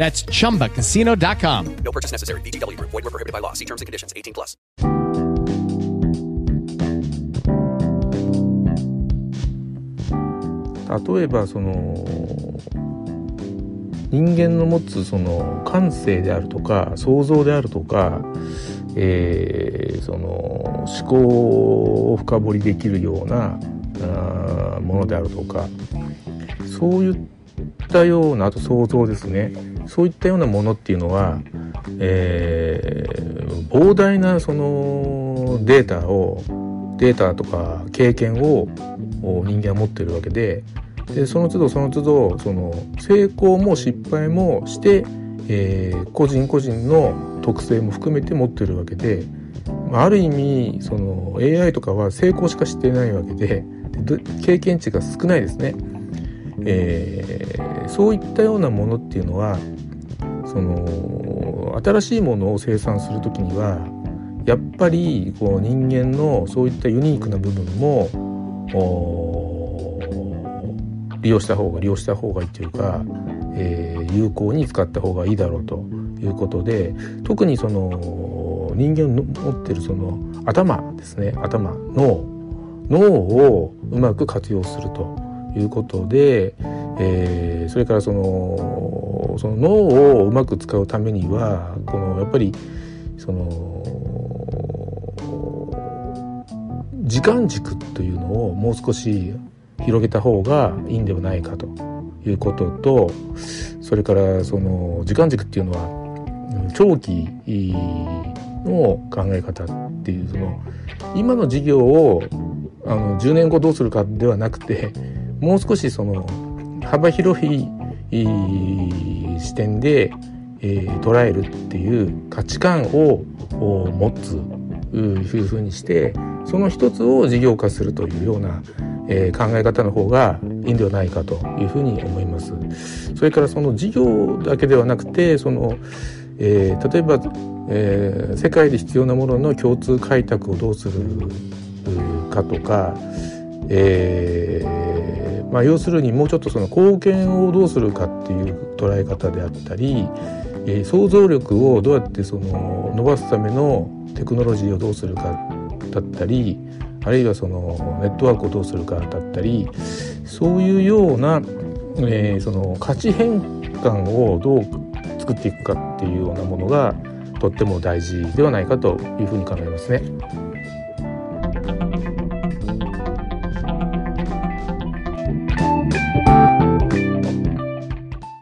That's ChumbaCasino.com. No purchase necessary. VGW. Void were prohibited by law. See terms and conditions. 18 plus. 例えばその人間の持つその感性であるとか想像であるとか、えーその思考を深掘りできるようなあーものであるとかそういったようなあと想像ですねそういったようなものっていうのは、えー膨大なそのデータをデータとか経験を人間は持ってるわけででその都度その都度その成功も失敗もして、えー個人個人の特性も含めて持ってるわけで、ある意味その AI とかは成功しかしてないわけで経験値が少ないですね。えーそういったようなものっていうのはその新しいものを生産する時にはやっぱりこう人間のそういったユニークな部分も利用した方が利用した方がいいというか、えー有効に使った方がいいだろうということで特にその人間の持ってるその頭ですね頭脳脳をうまく活用すると。いうことで、えーそれからそのその脳をうまく使うためにはこのやっぱりその時間軸というのをもう少し広げた方がいいんではないかということとそれからその時間軸っていうのは長期の考え方っていうその今の事業をあの10年後どうするかではなくてもう少しその幅広い視点で、えー捉えるっていう価値観を持つういうふうにしてその一つを事業化するというような、えー考え方の方がいいんではないかというふうに思います。それからその事業だけではなくてその、えー例えば、えー世界で必要なものの共通開拓をどうするかとか、えーまあ、要するにもうちょっとその貢献をどうするかっていう捉え方であったり、えー想像力をどうやってその伸ばすためのテクノロジーをどうするかだったりあるいはそのネットワークをどうするかだったりそういうような、えーその価値変換をどう作っていくかっていうようなものがとっても大事ではないかというふうに考えますね。